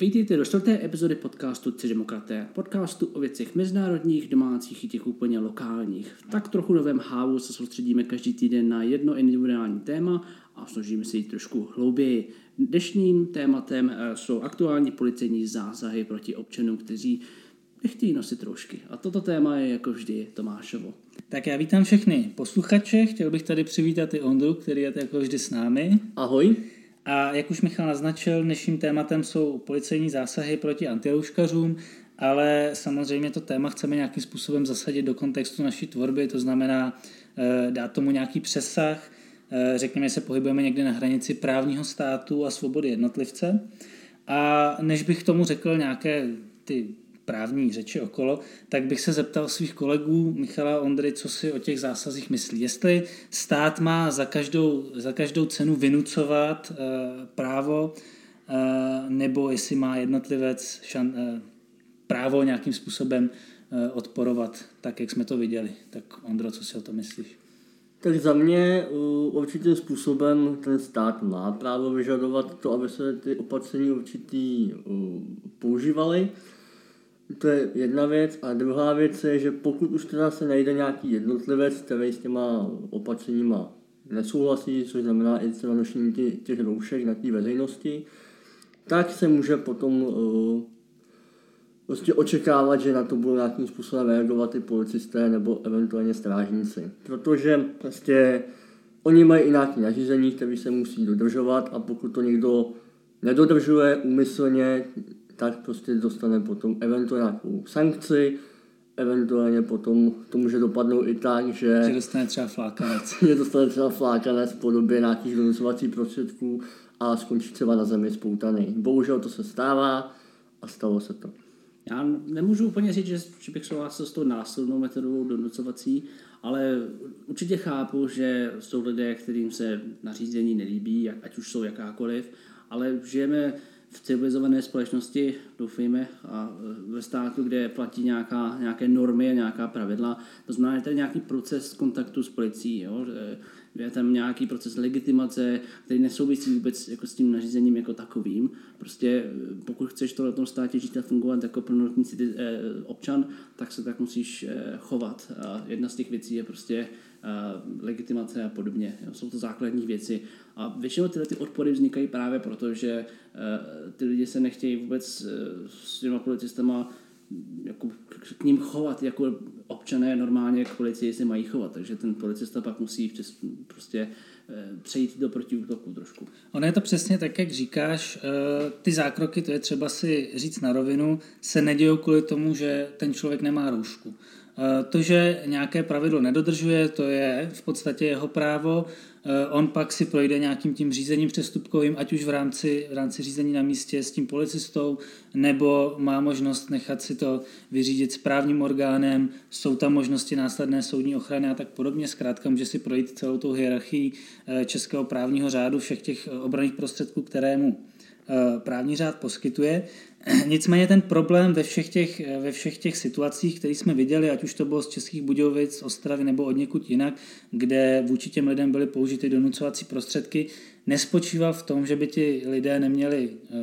Vítejte do čtvrté epizody podcastu Tři demokraté, podcastu o věcech mezinárodních, domácích i těch úplně lokálních. V tak trochu novém hávu se soustředíme každý týden na jedno individuální téma a snažíme se jít trošku hlouběji. Dnešním tématem eh, jsou aktuální policejní zásahy proti občanům, kteří nechtějí nosit roušky. A toto téma je jako vždy Tomášovo. Tak já vítám všechny posluchače, chtěl bych tady přivítat i Ondru, který je jako vždy s námi. Ahoj. A jak už Michal naznačil, dnešním tématem jsou policejní zásahy proti antirouškařům, ale samozřejmě to téma chceme nějakým způsobem zasadit do kontextu naší tvorby, to znamená eh, dát tomu nějaký přesah, eh, řekněme, že se pohybujeme někde na hranici právního státu a svobody jednotlivce. A než bych tomu řekl nějaké ty právní řeči okolo, tak bych se zeptal svých kolegů Michala Ondry, co si o těch zásazích myslí. Jestli stát má za každou, za každou cenu vynucovat uh, právo, uh, nebo jestli má jednotlivec šan, uh, právo nějakým způsobem uh, odporovat, tak jak jsme to viděli. Tak Ondro, co si o to myslíš? Tak za mě určitým způsobem ten stát má právo vyžadovat to, aby se ty opatření určitý používaly. To je jedna věc. A druhá věc je, že pokud už teda se najde nějaký jednotlivec, který s těma opatřeníma nesouhlasí, což znamená i třeba nošení těch roušek na té veřejnosti, tak se může potom uh, prostě očekávat, že na to budou nějakým způsobem reagovat i policisté nebo eventuálně strážníci. Protože prostě oni mají i nějaké nařízení, které se musí dodržovat a pokud to někdo nedodržuje úmyslně, tak prostě dostane potom eventuálně nějakou sankci, eventuálně potom to může dopadnout i tak, že... Že dostane třeba flákanec. že dostane třeba flákanec v podobě nějakých donucovacích prostředků a skončí třeba na zemi spoutaný. Bohužel to se stává a stalo se to. Já nemůžu úplně říct, že, že bych souhlasil s tou násilnou metodou donucovací, ale určitě chápu, že jsou lidé, kterým se nařízení nelíbí, ať už jsou jakákoliv, ale žijeme v civilizované společnosti, doufejme, a e, ve státu, kde platí nějaká, nějaké normy a nějaká pravidla. To znamená, že tady nějaký proces kontaktu s policií, jo? Je tam nějaký proces legitimace, který nesouvisí vůbec jako s tím nařízením jako takovým. Prostě e, pokud chceš to na tom státě žít a fungovat jako plnoletný eh, občan, tak se tak musíš eh, chovat. A jedna z těch věcí je prostě legitimace a podobně. Jsou to základní věci. A většinou tyhle ty odpory vznikají právě proto, že ty lidi se nechtějí vůbec s těma policistama jako k ním chovat, jako občané normálně k policii se mají chovat, takže ten policista pak musí přes, prostě e, přejít do protiútoku trošku. Ono je to přesně tak, jak říkáš, ty zákroky, to je třeba si říct na rovinu, se nedějou kvůli tomu, že ten člověk nemá roušku. Eh, to, že nějaké pravidlo nedodržuje, to je v podstatě jeho právo. Eh, on pak si projde nějakým tím řízením přestupkovým, ať už v rámci, v rámci řízení na místě s tím policistou, nebo má možnost nechat si to vyřídit s právním orgánem, jsou tam možnosti následné soudní ochrany a tak podobně. Zkrátka může si projít celou tou hierarchii eh, českého právního řádu všech těch obranných prostředků, které mu právní řád poskytuje. Nicméně ten problém ve všech těch, ve všech těch situacích, které jsme viděli, ať už to bylo z Českých Budějovic, z Ostravy nebo od někud jinak, kde vůči těm lidem byly použity donucovací prostředky, nespočíval v tom, že by ti lidé neměli eh,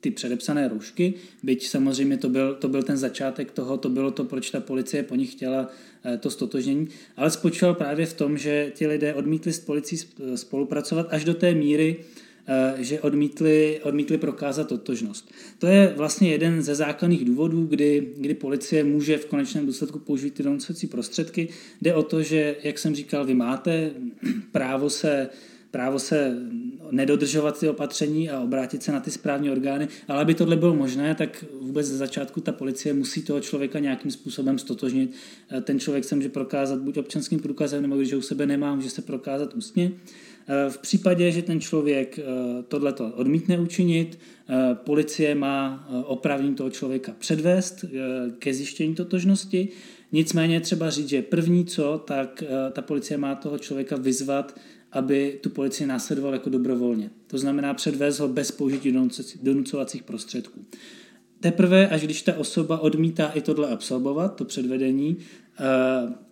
ty předepsané roušky, byť samozřejmě to byl, to byl ten začátek toho, to bylo to, proč ta policie po nich chtěla eh, to stotožnění, ale spočíval právě v tom, že ti lidé odmítli s policií spolupracovat až do té míry, Eh, že odmítli, odmítli prokázat totožnost. To je vlastně jeden ze základních důvodů, kdy, kdy policie může v konečném důsledku použít ty donucovací prostředky. Jde o to, že, jak jsem říkal, vy máte právo se právo se nedodržovat ty opatření a obrátit se na ty správní orgány, ale aby tohle bylo možné, tak vůbec ze začátku ta policie musí toho člověka nějakým způsobem stotožnit. Eh, ten člověk se může prokázat buď občanským průkazem, nebo když ho u sebe nemá, může se prokázat ústně. Eh, v případě, že ten člověk eh, tohleto odmítne učinit, eh, policie má opravní toho člověka předvést ke zjištění totožnosti. Nicméně třeba říct, že první co, tak ta policie má toho člověka vyzvat, aby tu policii následoval jako dobrovolně. To znamená předvést ho bez použití donucovacích prostředků. Teprve, až když ta osoba odmítá i tohle absolvovat, to předvedení,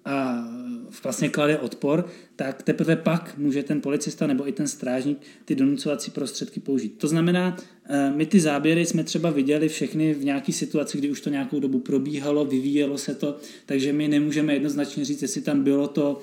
a vlastně klade odpor, tak teprve pak může ten policista nebo i ten strážník ty donucovací prostředky použít. To znamená, eh, my ty záběry jsme třeba viděli všechny v nějaké situaci, kdy už to nějakou dobu probíhalo, vyvíjelo se to, takže my nemůžeme jednoznačně říct, jestli tam bylo to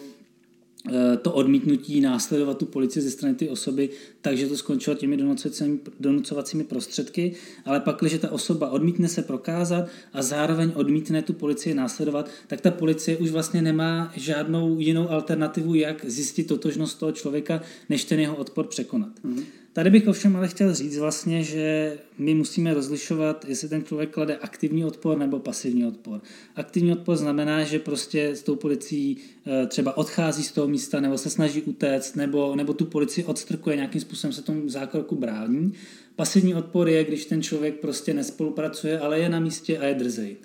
to odmítnutí následovat tu policii ze strany ty osoby, takže to skončilo těmi donucovacími, donucovacími prostředky, ale pak, když ta osoba odmítne se prokázat a zároveň odmítne tu policii následovat, tak ta policie už vlastně nemá žádnou jinou alternativu, jak zjistit totožnost toho člověka, než ten jeho odpor překonat. Mm-hmm. Tady bych ovšem ale chtěl říct vlastně, že my musíme rozlišovat, jestli ten člověk klade aktivní odpor nebo pasivní odpor. Aktivní odpor znamená, že prostě s tou policií eh, třeba odchází z toho místa nebo se snaží utéct nebo, nebo tu policii odstrkuje, nějakým způsobem se tomu zákroku brání. Pasivní odpor je, když ten člověk prostě nespolupracuje, ale je na místě a je drzej.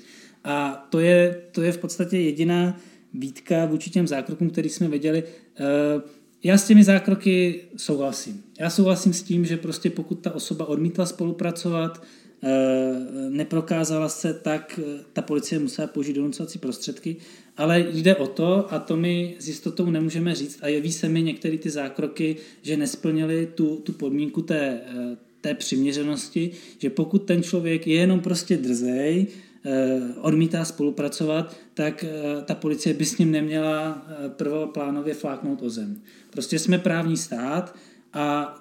A to je, to je v podstatě jediná výtka vůči těm zákrokům, který jsme viděli. Uh, já s těmi zákroky souhlasím. Já souhlasím s tím, že prostě pokud ta osoba odmítla spolupracovat, eh, neprokázala se, tak eh, ta policie musela použít donucovací prostředky, ale jde o to, a to my s jistotou nemůžeme říct, a jeví se mi některé ty zákroky, že nesplnili tu, tu podmínku té, eh, té přiměřenosti, že pokud ten člověk je jenom prostě drzej, odmítá spolupracovat, tak eh, ta policie by s ním neměla eh, prvoplánově fláknout o zem. Prostě jsme právní stát a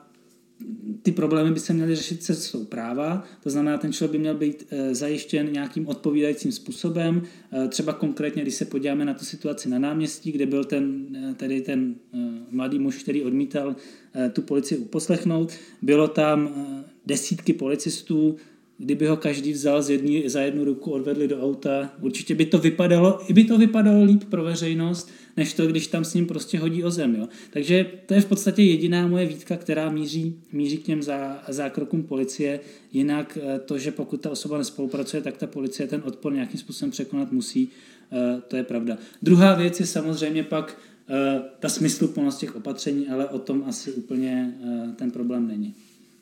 ty problémy by se měly řešit cestou práva, to znamená, ten člověk by měl být zajištěn nějakým odpovídajícím způsobem. Třeba konkrétně, když se podíváme na tu situaci na náměstí, kde byl ten, tedy ten mladý muž, který odmítal tu policii uposlechnout, bylo tam desítky policistů, kdyby ho každý vzal z jedný, za jednu ruku, odvedli do auta, určitě by to vypadalo, i by to vypadalo líp pro veřejnost, než to, když tam s ním prostě hodí o zem. Jo. Takže to je v podstatě jediná moje výtka, která míří, míří k těm zá, zákrokům policie. Jinak eh, to, že pokud ta osoba nespolupracuje, tak ta policie ten odpor nějakým způsobem překonat musí, eh, to je pravda. Druhá věc je samozřejmě pak eh, ta smysluplnost těch opatření, ale o tom asi úplně ten problém není.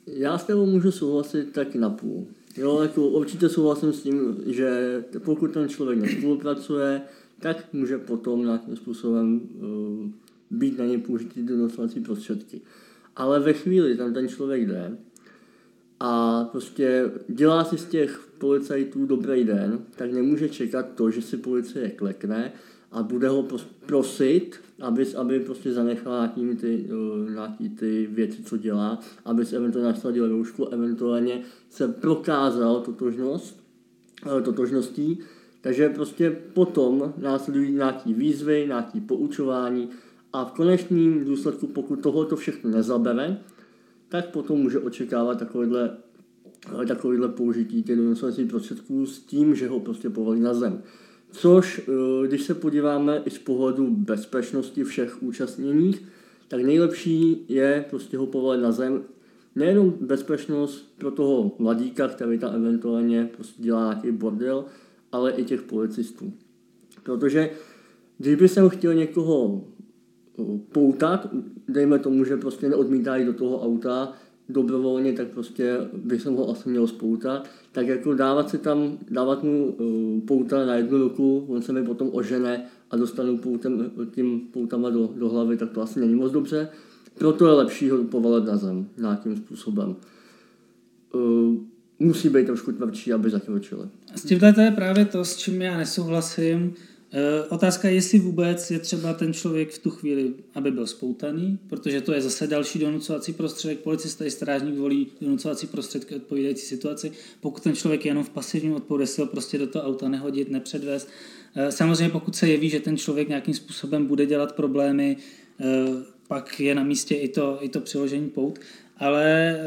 Já s tebou můžu souhlasit tak na půl. Jo, jako určitě souhlasím s tím, že pokud ten člověk nespolupracuje, tak může potom nějakým způsobem uh, být na ně použitý donocovací prostředky. Ale ve chvíli tam ten člověk jde a prostě dělá si z těch policajtů dobrý den, tak nemůže čekat to, že si policie klekne a bude ho prosit, aby, aby prostě zanechal nějaký ty, uh, nějaký ty věci, co dělá, aby se eventuálně nasadil roušku, eventuálně se prokázal totožnost, uh, totožností, takže prostě potom následují nějaký výzvy, nějaký poučování a v konečném důsledku, pokud tohoto všechno nezabere, tak potom může očekávat takovýhle, takovýhle použití těch prostředků s tím, že ho prostě povolí na zem. Což, eh, když se podíváme i z pohledu bezpečnosti všech účastněných, tak nejlepší je prostě ho povolit na zem. Nejenom bezpečnost pro toho mladíka, který tam eventuálně prostě dělá nějaký bordel, ale i těch policistů. Protože když by jsem chtěl někoho eh, poutat, dejme tomu, že prostě neodmítá jít do toho auta, dobrovolně, tak prostě bych jsem ho asi měl spoutat. Tak jako dávat si tam, dávat mu uh, pouta na jednu ruku, on se mi potom ožene a dostanu poutem, tím poutama do, do hlavy, tak to asi není moc dobře. Proto je lepší ho povalet na zem nějakým způsobem. Uh, musí být trošku tvrdší, aby zakročili. S tímhle to je právě to, s čím já nesouhlasím. Eh, otázka je, jestli vůbec je třeba ten člověk v tu chvíli, aby byl spoutaný, protože to je zase další donucovací prostředek. Policista i strážník volí donucovací prostředky odpovídající situaci. Pokud ten člověk je jenom v pasivním odporu, jestli ho prostě do toho auta nehodit, nepředvést. Eh, samozřejmě pokud se jeví, že ten člověk nějakým způsobem bude dělat problémy, eh, pak je na místě i to, i to přiložení pout. Ale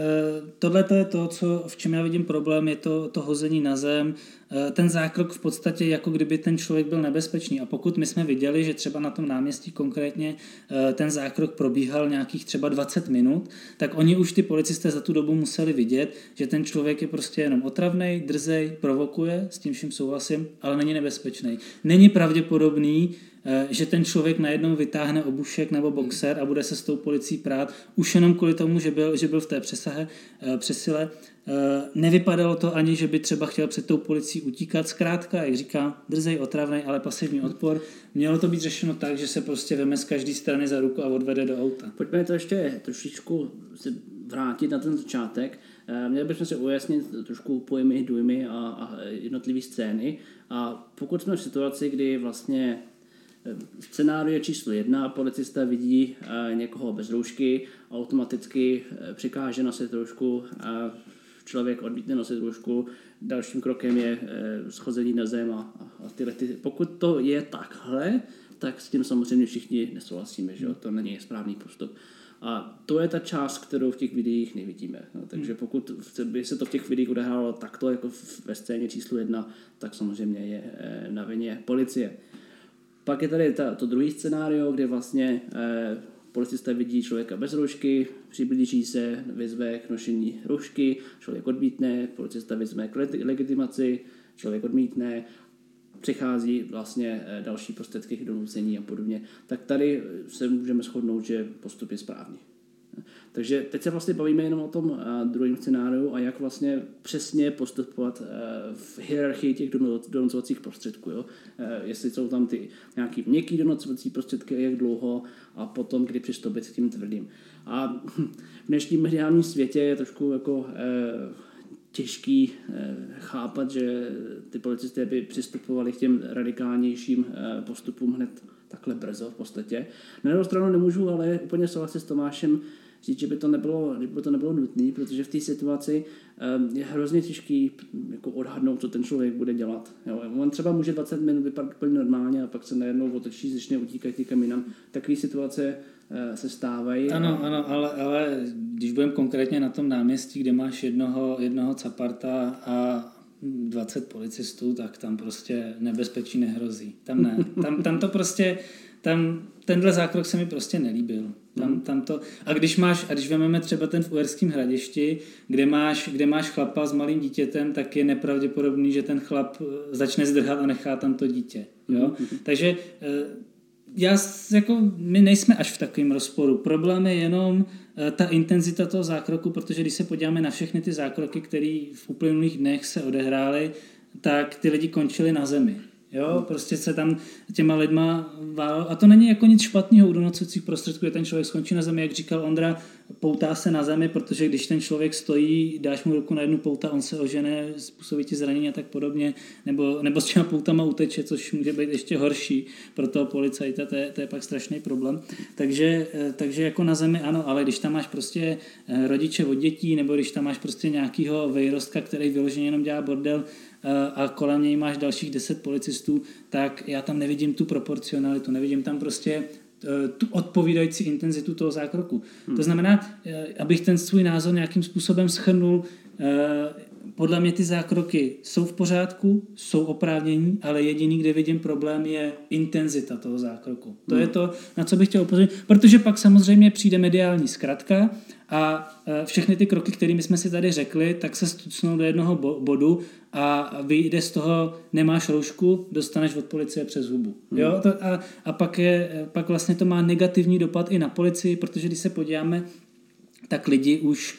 tohle je to, co, v čem já vidím problém, je to, to hození na zem. Eh, ten zákrok v podstatě jako kdyby ten člověk byl nebezpečný. A pokud my jsme viděli, že třeba na tom náměstí konkrétně eh, ten zákrok probíhal nějakých třeba 20 minut, tak oni už ty policisté za tu dobu museli vidět, že ten člověk je prostě jenom otravný, drzej, provokuje, s tím vším souhlasím, ale není nebezpečný. Není pravděpodobný, eh, že ten člověk najednou vytáhne obušek nebo boxer a bude se s tou policií prát, už jenom kvůli tomu, že byl, že byl v té přesahe, přesile. Eh, nevypadalo to ani, že by třeba chtěl před tou policií utíkat. Zkrátka, jak říká, drzej, otravný, ale pasivní odpor. Mělo to být řešeno tak, že se prostě veme z každé strany za ruku a odvede do auta. Pojďme to ještě trošičku se vrátit na ten začátek. Eh, měli bychom si ujasnit trošku pojmy, dojmy a, a jednotlivé scény. A pokud jsme v situaci, kdy vlastně eh, Scénário číslo jedna, policista vidí někoho bez roušky, automaticky přikáže nosit trošku člověk odmítne nosit roušku, dalším krokem je eh, schození na zem a, a tyhle ty. Pokud to je takhle, tak s tím samozřejmě všichni nesouhlasíme, že jo? to není správný postup. A to je ta část, kterou v těch videích nevidíme. No, takže pokud by se to v těch videích odehrálo takto, jako ve scéně číslo jedna, tak samozřejmě je eh, na vině policie. Pak je tady ta, to druhý scénário, kde vlastně eh, Policista vidí člověka bez roušky, přiblíží se, vyzve k nošení roušky, člověk odmítne, policista vyzve k legitimaci, člověk odmítne, přichází vlastně eh, další prostředky k donucení a podobně. Tak tady se můžeme shodnout, že postup je správný. Takže teď se vlastně bavíme jenom o tom eh, druhém scénáriu a jak vlastně přesně postupovat eh, v hierarchii těch donocovacích prostředků. Jo? Eh, jestli jsou tam ty nějaký měkký donocovací prostředky, jak dlouho a potom kdy přistoupit k tím tvrdým. A v dnešním mediálním světě je trošku jako těžký chápat, že ty policisté by přistupovali k těm radikálnějším postupům hned takhle brzo v podstatě. Na druhou stranu nemůžu ale úplně souhlasit s Tomášem, říct, že by to nebylo, že by to nebylo nutné, protože v té situaci um, je hrozně těžký jako odhadnout, co ten člověk bude dělat. Jo. On třeba může 20 minut vypadat úplně normálně a pak se najednou otočí, začne utíkat někam jinam. Takové situace uh, se stávají. Ano, a... ano, ale, ale když budeme konkrétně na tom náměstí, kde máš jednoho, jednoho caparta a 20 policistů, tak tam prostě nebezpečí nehrozí. Tam ne. Tam, tam to prostě, tam tenhle zákrok se mi prostě nelíbil. Tam, tam to, a když máš, a když vezmeme třeba ten v Uherském hradišti, kde máš, kde máš chlapa s malým dítětem, tak je nepravděpodobný, že ten chlap eh, začne zdrhat a nechá tam to dítě. Jo? Hmm. Takže eh, já, jako, my nejsme až v takovém rozporu. Problém je jenom eh, ta intenzita toho zákroku, protože když se podíváme na všechny ty zákroky, které v uplynulých dnech se odehrály, tak ty lidi končili na zemi. Jo, prostě se tam těma lidma vál. A to není jako nic špatného u donocovacích prostředků, že ten člověk skončí na zemi, jak říkal Ondra, poutá se na zemi, protože když ten člověk stojí, dáš mu ruku na jednu pouta, on se ožene, způsobí ti zranění a tak podobně, nebo, nebo s těma poutama uteče, což může být ještě horší pro toho policajta, to je, to je pak strašný problém. Takže, eh, takže jako na zemi ano, ale když tam máš prostě eh, rodiče od dětí, nebo když tam máš prostě nějakýho vejrostka, který vyloženě jenom dělá bordel, a kolem něj máš dalších deset policistů, tak já tam nevidím tu proporcionalitu, nevidím tam prostě eh, tu odpovídající intenzitu toho zákroku. Hmm. To znamená, eh, abych ten svůj názor nějakým způsobem schrnul, podle mě ty zákroky jsou v pořádku, jsou oprávnění, ale jediný, kde vidím problém, je intenzita toho zákroku. To hmm. je to, na co bych chtěl upozornit, protože pak samozřejmě přijde mediální zkratka a e, všechny ty kroky, kterými jsme si tady řekli, tak se stucnou do jednoho bodu a vyjde z toho, nemáš roušku, dostaneš od policie přes hubu. Hmm. Jo? To, a, a pak, je, pak vlastně to má negativní dopad i na policii, protože když se podíváme, tak lidi už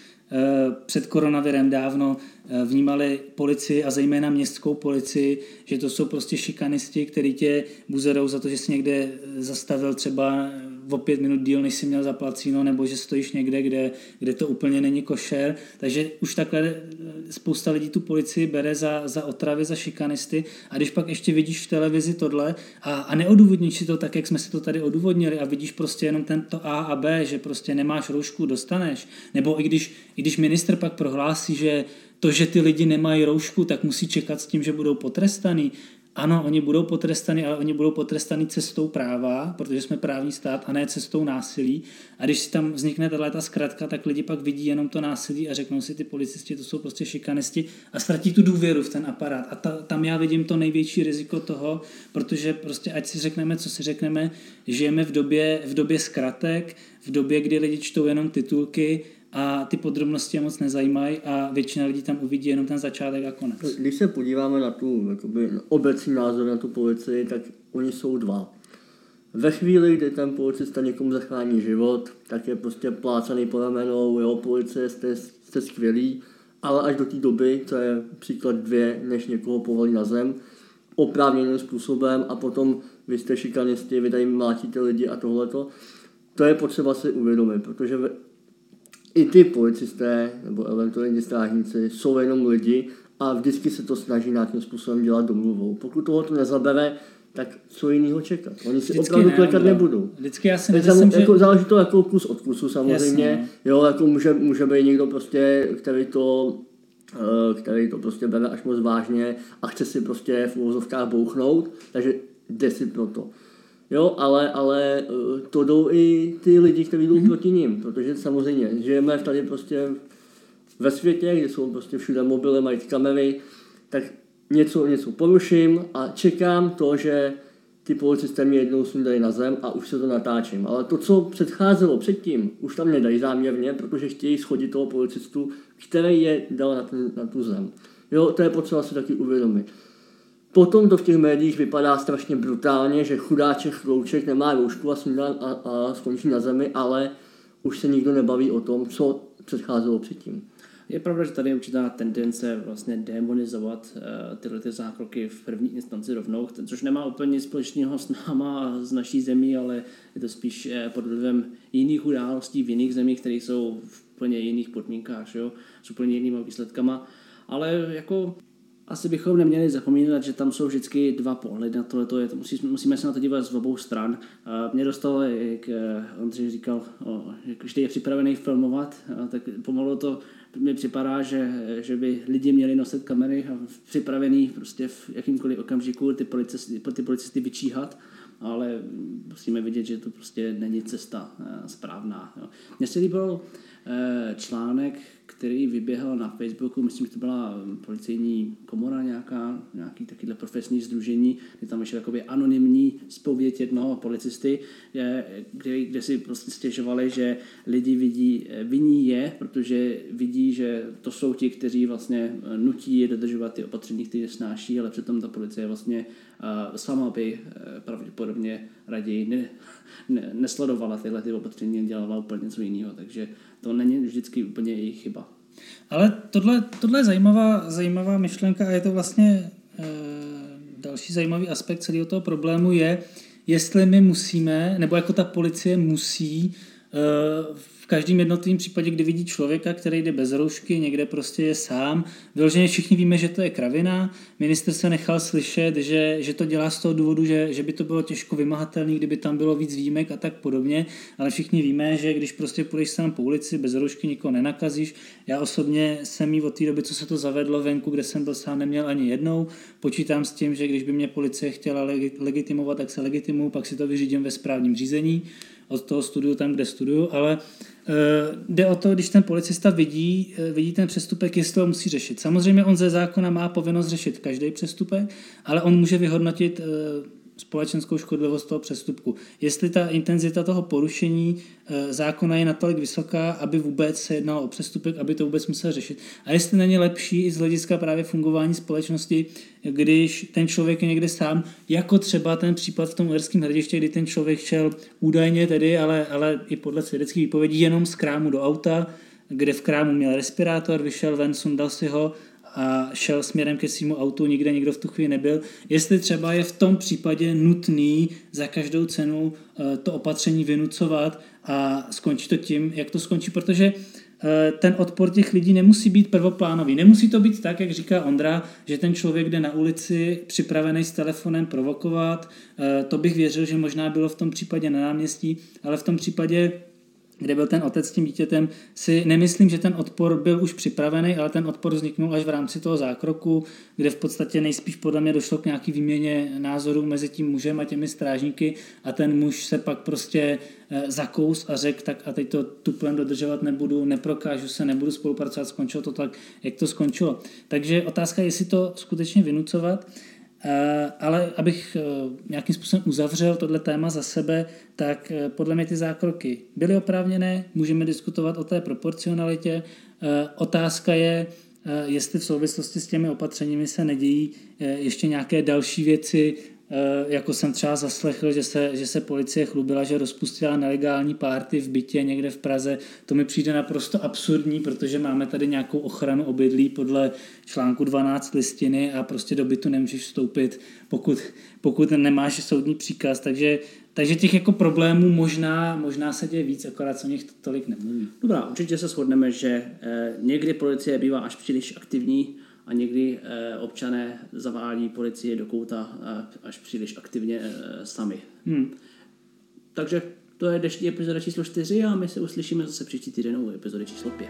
před koronavirem dávno e, vnímali policii a zejména městskou policii, že to jsou prostě šikanisti, kteří tě buzerou za to, že jsi někde zastavil třeba o pět minut díl, než si měl zaplacíno, nebo že stojíš někde, kde, kde to úplně není košer. Takže už takhle eh, spousta lidí tu policii bere za, za otravy, za šikanisty a když pak ještě vidíš v televizi tohle a, a neodůvodníš si to tak, jak jsme si to tady odůvodnili a vidíš prostě jenom tento A a B, že prostě nemáš roušku, dostaneš. Nebo i když, i když minister pak prohlásí, že to, že ty lidi nemají roušku, tak musí čekat s tím, že budou potrestaný ano, oni budou potrestaní, ale oni budou potrestaní cestou práva, protože jsme právní stát a ne cestou násilí. A když si tam vznikne tato zkratka, tak lidi pak vidí jenom to násilí a řeknou si, ty policisti to jsou prostě šikanisti a ztratí tu důvěru v ten aparát. A ta, tam já vidím to největší riziko toho, protože prostě ať si řekneme, co si řekneme, žijeme v době, v době zkratek, v době, kdy lidi čtou jenom titulky a ty podrobnosti je moc nezajímají a většina lidí tam uvidí jenom ten začátek a konec. Když se podíváme na tu jakoby, obecný názor na tu policii, tak oni jsou dva. Ve chvíli, kdy ten policista někomu zachrání život, tak je prostě plácaný po ramenou, jo, policie, jste, jste skvělí, ale až do té doby, to je příklad dvě, než někoho povolí na zem, oprávněným způsobem a potom vy jste šikanisti, vy tady mlátíte lidi a tohleto, to je potřeba si uvědomit, protože i ty policisté nebo eventuálně strážníci jsou jenom lidi a vždycky se to snaží nějakým způsobem dělat domluvou. Pokud toho to nezabere, tak co jiného čekat? Oni si Vždycky opravdu ne, klekat nebudou. Vždycky já si nemyslím, že... Jako, záleží to jako kus od kusu samozřejmě. Jasně. Jo, jako může, může být někdo prostě, který to eh, který to prostě bere až moc vážně a chce si prostě v úvozovkách bouchnout, takže jde si pro to. Jo, ale, ale eh, to jdou i ty lidi, kteří jdou mm-hmm. proti ním, protože samozřejmě žijeme tady prostě ve světě, kde jsou prostě všude mobily, mají kamery, tak něco, něco poruším a čekám to, že ty policisté mě jednou sundají na zem a už se to natáčím. Ale to, co předcházelo předtím, už tam nedají záměrně, protože chtějí schodit toho policistu, který je dal na, ten, na tu zem. Jo, to je potřeba si taky uvědomit. Potom to v těch médiích vypadá strašně brutálně, že chudáček chlouček nemá roušku a, a, a skončí na zemi, ale už se nikdo nebaví o tom, co předcházelo předtím. Je pravda, že tady je určitá tendence vlastně demonizovat uh, tyhle ty zákroky v první instanci rovnou, což nemá úplně společného s náma a s naší zemí, ale je to spíš uh, pod vlivem jiných událostí v jiných zemích, které jsou v úplně jiných podmínkách, jo? s úplně jinými výsledkama. Ale jako asi bychom neměli zapomínat, že tam jsou vždycky dva pohledy na tohle. Je, musí, musíme se na to dívat z obou stran. Mě dostalo, jak eh, Ondřej říkal, že když je připravený filmovat, tak pomalu to mi připadá, že, že by lidi měli nosit kamery a připravený prostě v jakýmkoliv okamžiku ty policisty, ty policisty vyčíhat, ale musíme vidět, že to prostě není cesta eh, správná. Mně se líbil eh, článek, který vyběhl na Facebooku, myslím, že to byla policejní komora nějaká, nějaký takovýhle profesní združení, kde tam ještě jakoby anonymní zpověď jednoho policisty, kde, kde si prostě stěžovali, že lidi vidí, viní je, protože vidí, že to jsou ti, kteří vlastně nutí je dodržovat ty opatření, které snáší, ale přitom ta policie vlastně sama by uh, pravděpodobně raději ne, ne, nesledovala tyhle ty opatření dělala úplně něco jiného, takže to není vždycky úplně jejich chyba. Ale tohle, tohle je zajímavá, zajímavá myšlenka a je to vlastně e, další zajímavý aspekt celého toho problému je, jestli my musíme, nebo jako ta policie musí v každém jednotlivém případě, kdy vidí člověka, který jde bez roušky, někde prostě je sám, vyloženě všichni víme, že to je kravina. Minister se nechal slyšet, že, že to dělá z toho důvodu, že, že by to bylo těžko vymahatelné, kdyby tam bylo víc výjimek a tak podobně, ale všichni víme, že když prostě půjdeš sám po ulici bez roušky, nikoho nenakazíš. Já osobně jsem jí od té doby, co se to zavedlo venku, kde jsem byl sám, neměl ani jednou. Počítám s tím, že když by mě policie chtěla legitimovat, tak se legitimuju, pak si to vyřídím ve správním řízení od toho studiu tam, kde studuju, ale Eh, jde o to, když ten policista vidí, eh, vidí ten přestupek, jestli to musí řešit. Samozřejmě on ze zákona má povinnost řešit každý přestupek, ale on může vyhodnotit eh, společenskou škodlivost toho přestupku. Jestli ta intenzita toho porušení eh, zákona je natolik vysoká, aby vůbec se jednalo o přestupek, aby to vůbec musel řešit. A jestli není lepší i z hlediska právě fungování společnosti, když ten člověk je někde sám, jako třeba ten případ v tom uherském hradišti, kdy ten člověk šel údajně tedy, ale, ale i podle svědeckých výpovědí jenom z krámu do auta, kde v krámu měl respirátor, vyšel ven, sundal si ho a šel směrem ke svému autu, nikde nikdo v tu chvíli nebyl. Jestli třeba je v tom případě nutný za každou cenu eh, to opatření vynucovat a skončí to tím, jak to skončí, protože eh, ten odpor těch lidí nemusí být prvoplánový. Nemusí to být tak, jak říká Ondra, že ten člověk jde na ulici připravený s telefonem provokovat. Eh, to bych věřil, že možná bylo v tom případě na náměstí, ale v tom případě kde byl ten otec s tím dítětem, si nemyslím, že ten odpor byl už připravený, ale ten odpor vzniknul až v rámci toho zákroku, kde v podstatě nejspíš podle mě došlo k nějaký výměně názorů mezi tím mužem a těmi strážníky a ten muž se pak prostě eh, zakous a řekl, tak a teď to tuplem dodržovat nebudu, neprokážu se, nebudu spolupracovat, skončilo to tak, jak to skončilo. Takže otázka je, jestli to skutečně vynucovat. Eh, ale abych eh, nějakým způsobem uzavřel tohle téma za sebe, tak eh, podle mě ty zákroky byly oprávněné, můžeme diskutovat o té proporcionalitě. Otázka je, jestli v souvislosti s těmi opatřeními se nedějí ještě nějaké další věci, jako jsem třeba zaslechl, že se, že se policie chlubila, že rozpustila nelegální párty v bytě někde v Praze. To mi přijde naprosto absurdní, protože máme tady nějakou ochranu obydlí podle článku 12 listiny a prostě do bytu nemůžeš vstoupit, pokud, pokud nemáš soudní příkaz. Takže, takže těch jako problémů možná, možná se děje víc, akorát se o nich tolik nemluví. Dobrá, určitě se shodneme, že eh, někdy policie bývá až příliš aktivní, a někdy eh, občané zavádí policie do kouta eh, až příliš aktivně eh, sami. Hmm. Takže to je dnešní epizoda číslo 4 a my se uslyšíme zase příští týden u epizody číslo 5.